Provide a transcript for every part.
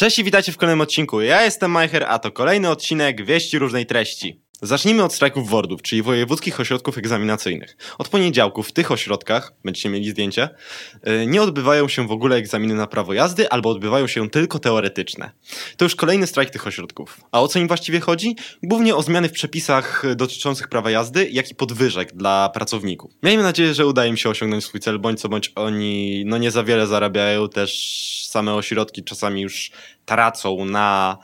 Cześć i witajcie w kolejnym odcinku. Ja jestem Majcher, a to kolejny odcinek Wieści różnej treści. Zacznijmy od strajków WORDów, czyli wojewódzkich ośrodków egzaminacyjnych. Od poniedziałku w tych ośrodkach, będziecie mieli zdjęcie, yy, nie odbywają się w ogóle egzaminy na prawo jazdy, albo odbywają się tylko teoretyczne. To już kolejny strajk tych ośrodków. A o co im właściwie chodzi? Głównie o zmiany w przepisach dotyczących prawa jazdy, jak i podwyżek dla pracowników. Miejmy nadzieję, że uda im się osiągnąć swój cel, bądź co bądź oni no nie za wiele zarabiają, też same ośrodki czasami już tracą na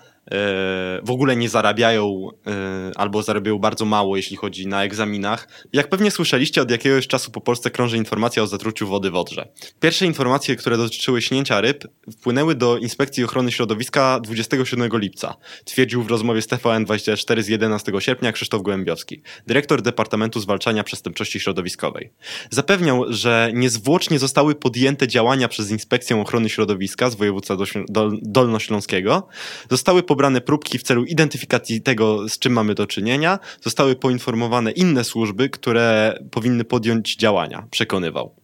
w ogóle nie zarabiają albo zarabiają bardzo mało, jeśli chodzi na egzaminach. Jak pewnie słyszeliście, od jakiegoś czasu po Polsce krąży informacja o zatruciu wody w Odrze. Pierwsze informacje, które dotyczyły śnięcia ryb, wpłynęły do Inspekcji Ochrony Środowiska 27 lipca, twierdził w rozmowie z TVN24 z 11 sierpnia Krzysztof Gołębiowski, dyrektor Departamentu Zwalczania Przestępczości Środowiskowej. Zapewniał, że niezwłocznie zostały podjęte działania przez Inspekcję Ochrony Środowiska z województwa dolnośląskiego. Zostały po pobrane próbki w celu identyfikacji tego, z czym mamy do czynienia. Zostały poinformowane inne służby, które powinny podjąć działania, przekonywał.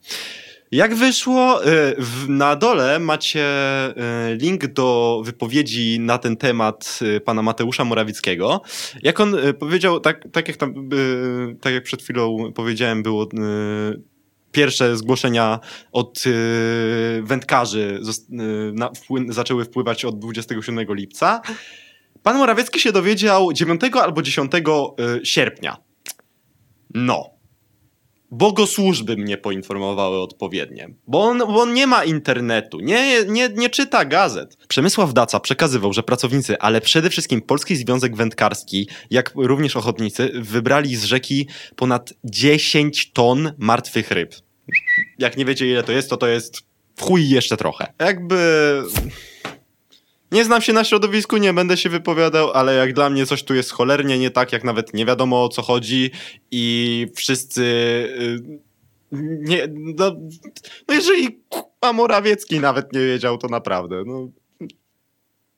Jak wyszło? Y, na dole macie y, link do wypowiedzi na ten temat y, pana Mateusza Morawieckiego. Jak on powiedział, tak, tak, jak, tam, tak jak przed chwilą powiedziałem, było pierwsze zgłoszenia od yy, wędkarzy wpły, zaczęły wpływać od 27 lipca. Pan Morawiecki się dowiedział 9 albo 10 yy, sierpnia. No. Bogosłużby mnie poinformowały odpowiednie, bo on, bo on nie ma internetu, nie, nie, nie czyta gazet. Przemysław Daca przekazywał, że pracownicy, ale przede wszystkim Polski Związek Wędkarski, jak również ochotnicy, wybrali z rzeki ponad 10 ton martwych ryb. Jak nie wiecie ile to jest, to to jest w chuj jeszcze trochę. Jakby... Nie znam się na środowisku, nie będę się wypowiadał, ale jak dla mnie coś tu jest cholernie nie tak, jak nawet nie wiadomo o co chodzi i wszyscy... Y, nie, no, no jeżeli a Morawiecki nawet nie wiedział, to naprawdę, no,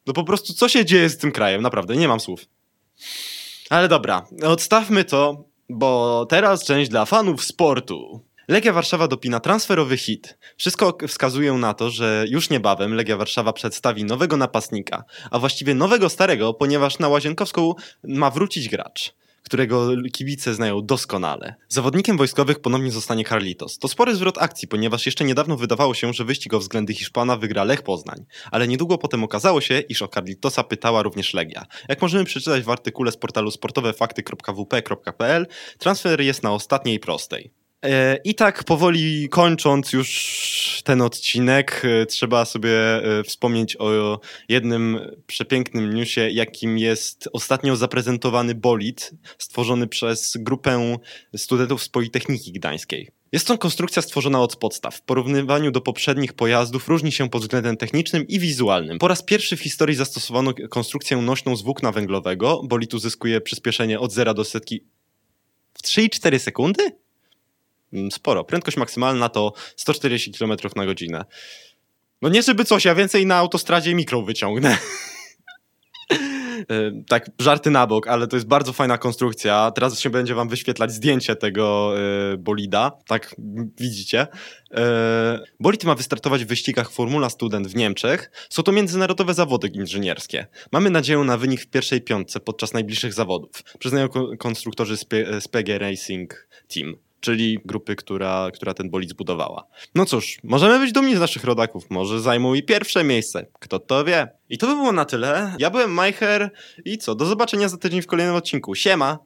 no po prostu co się dzieje z tym krajem, naprawdę, nie mam słów. Ale dobra, odstawmy to, bo teraz część dla fanów sportu. Legia Warszawa dopina transferowy hit. Wszystko wskazuje na to, że już niebawem Legia Warszawa przedstawi nowego napastnika, a właściwie nowego starego, ponieważ na Łazienkowską ma wrócić gracz którego kibice znają doskonale. Zawodnikiem wojskowych ponownie zostanie Carlitos. To spory zwrot akcji, ponieważ jeszcze niedawno wydawało się, że wyścig o względy Hiszpana wygra Lech Poznań, ale niedługo potem okazało się, iż o Carlitosa pytała również Legia. Jak możemy przeczytać w artykule z portalu sportowefakty.wp.pl, transfer jest na ostatniej prostej. E, I tak powoli kończąc już ten odcinek, e, trzeba sobie e, wspomnieć o jednym przepięknym newsie, jakim jest ostatnio zaprezentowany bolid stworzony przez grupę studentów z Politechniki Gdańskiej. Jest to konstrukcja stworzona od podstaw. W porównywaniu do poprzednich pojazdów różni się pod względem technicznym i wizualnym. Po raz pierwszy w historii zastosowano konstrukcję nośną z włókna węglowego. Bolid uzyskuje przyspieszenie od 0 do setki w 3,4 sekundy? Mm, sporo. Prędkość maksymalna to 140 km na godzinę. No nie żeby coś, ja więcej na autostradzie mikro wyciągnę. E, tak, żarty na bok, ale to jest bardzo fajna konstrukcja. Teraz się będzie wam wyświetlać zdjęcie tego e, bolida. Tak, widzicie. E, bolid ma wystartować w wyścigach Formula Student w Niemczech. Są to międzynarodowe zawody inżynierskie. Mamy nadzieję na wynik w pierwszej piątce podczas najbliższych zawodów. Przyznają konstruktorzy SPG Racing Team czyli grupy, która, która ten bolid zbudowała. No cóż, możemy być dumni z naszych rodaków, może zajmą i pierwsze miejsce, kto to wie. I to by było na tyle. Ja byłem Majcher i co, do zobaczenia za tydzień w kolejnym odcinku. Siema!